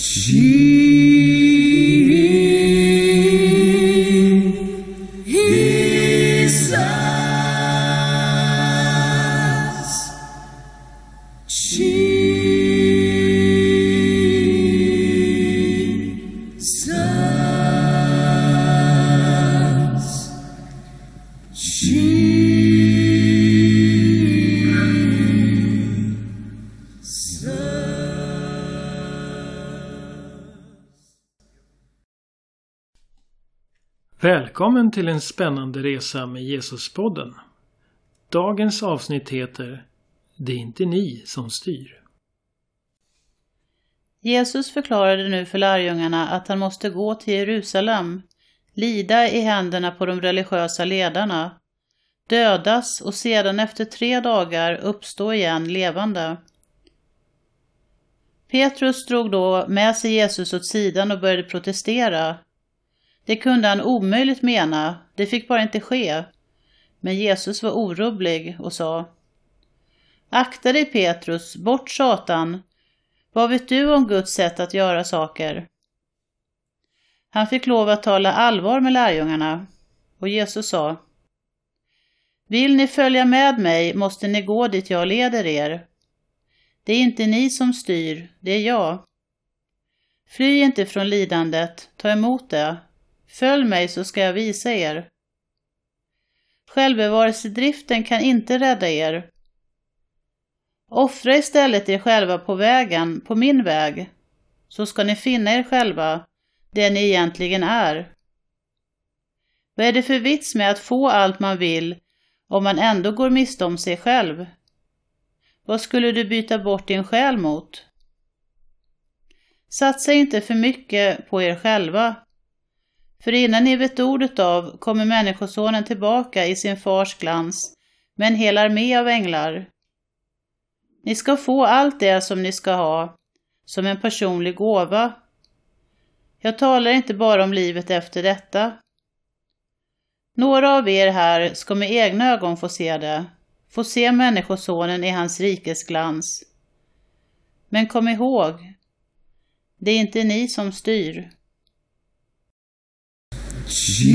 Jesus. Jesus. Välkommen till en spännande resa med Jesuspodden. Dagens avsnitt heter Det är inte ni som styr. Jesus förklarade nu för lärjungarna att han måste gå till Jerusalem, lida i händerna på de religiösa ledarna, dödas och sedan efter tre dagar uppstå igen levande. Petrus drog då med sig Jesus åt sidan och började protestera det kunde han omöjligt mena, det fick bara inte ske. Men Jesus var orubblig och sa Akta dig Petrus, bort Satan. Vad vet du om Guds sätt att göra saker? Han fick lov att tala allvar med lärjungarna och Jesus sa Vill ni följa med mig måste ni gå dit jag leder er. Det är inte ni som styr, det är jag. Fly inte från lidandet, ta emot det Följ mig så ska jag visa er. Självbevarelsedriften kan inte rädda er. Offra istället er själva på vägen, på min väg, så ska ni finna er själva, det ni egentligen är. Vad är det för vits med att få allt man vill om man ändå går miste om sig själv? Vad skulle du byta bort din själ mot? Satsa inte för mycket på er själva, för innan ni vet ordet av kommer Människosonen tillbaka i sin fars glans med en hel armé av änglar. Ni ska få allt det som ni ska ha, som en personlig gåva. Jag talar inte bara om livet efter detta. Några av er här ska med egna ögon få se det, få se Människosonen i hans rikes glans. Men kom ihåg, det är inte ni som styr. Jesus.